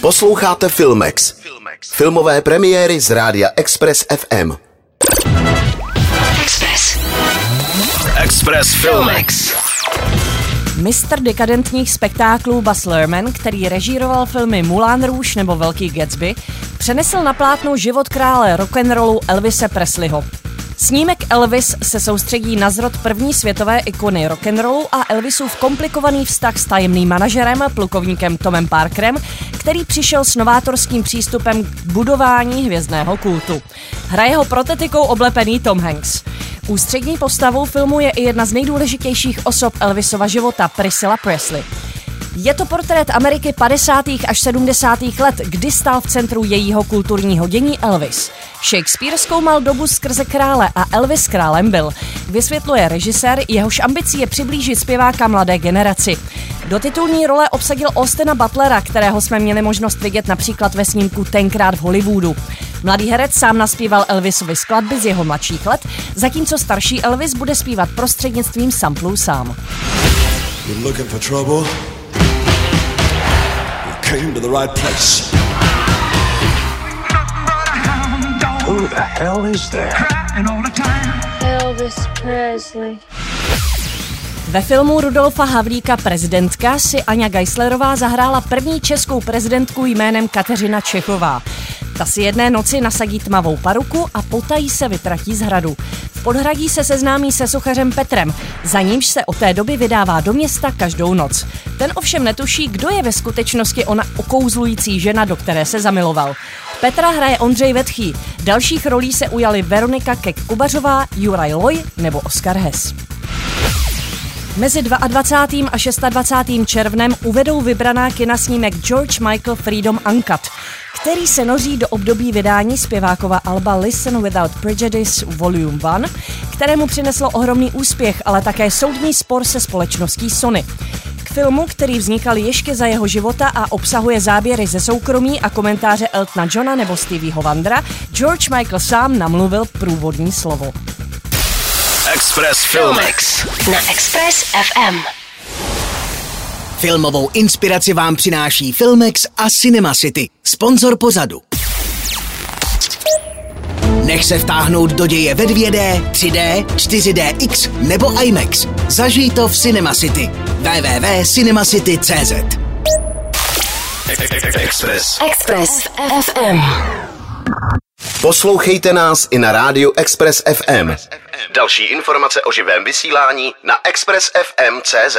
Posloucháte Filmex. Filmové premiéry z rádia Express FM. Express. Express Filmex. Mistr dekadentních spektáklů Bas Lerman, který režíroval filmy Moulin Rouge nebo Velký Gatsby, přenesl na plátno život krále rock'n'rollu Elvise Presleyho. Snímek Elvis se soustředí na zrod první světové ikony rock'n'rollu a Elvisův komplikovaný vztah s tajemným manažerem, plukovníkem Tomem Parkerem, který přišel s novátorským přístupem k budování hvězdného kultu. Hraje ho protetikou oblepený Tom Hanks. Ústřední postavou filmu je i jedna z nejdůležitějších osob Elvisova života, Priscilla Presley. Je to portrét Ameriky 50. až 70. let, kdy stál v centru jejího kulturního dění Elvis. Shakespeare zkoumal dobu skrze krále a Elvis králem byl. Vysvětluje režisér, jehož ambicí je přiblížit zpěváka mladé generaci. Do titulní role obsadil Austina Butlera, kterého jsme měli možnost vidět například ve snímku Tenkrát v Hollywoodu. Mladý herec sám naspíval Elvisovi skladby z jeho mladších let, zatímco starší Elvis bude zpívat prostřednictvím samplů sám. You're looking for trouble? Came to the right place. Who the hell is there? Elvis Presley. Ve filmu Rudolfa Havlíka Prezidentka si Anja Geislerová zahrála první českou prezidentku jménem Kateřina Čechová. Ta si jedné noci nasadí tmavou paruku a potají se vytratí z hradu. Podhradí se seznámí se suchařem Petrem, za nímž se od té doby vydává do města každou noc. Ten ovšem netuší, kdo je ve skutečnosti ona okouzlující žena, do které se zamiloval. Petra hraje Ondřej Vetchý. Dalších rolí se ujali Veronika Kek-Kubařová, Juraj Loj nebo Oskar Hess. Mezi 22. a 26. červnem uvedou vybraná kina snímek George Michael Freedom Uncut, který se noří do období vydání zpěvákova alba Listen Without Prejudice Volume 1, kterému přineslo ohromný úspěch, ale také soudní spor se společností Sony. K filmu, který vznikal ještě za jeho života a obsahuje záběry ze soukromí a komentáře Eltona Johna nebo Stevieho Vandra, George Michael sám namluvil průvodní slovo. Express Filmix na Express FM. Filmovou inspiraci vám přináší Filmex a Cinema City, sponzor pozadu. Nech se vtáhnout do děje ve 2D, 3D, 4DX nebo IMAX. Zažij to v Cinema City. www.cinemacity.cz Express. Express FM. Poslouchejte nás i na rádiu Express FM. Další informace o živém vysílání na expressfm.cz.